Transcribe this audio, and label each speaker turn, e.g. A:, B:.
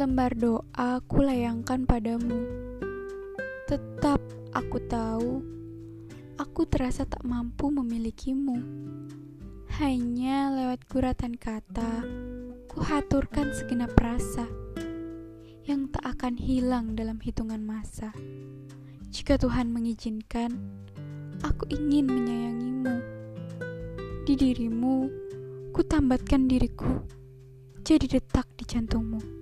A: Selembar doa ku layangkan padamu. Tetap aku tahu, aku terasa tak mampu memilikimu. Hanya lewat guratan kata, ku haturkan segenap rasa yang tak akan hilang dalam hitungan masa. Jika Tuhan mengizinkan, aku ingin menyayangimu. Di dirimu, ku tambatkan diriku jadi detak di jantungmu.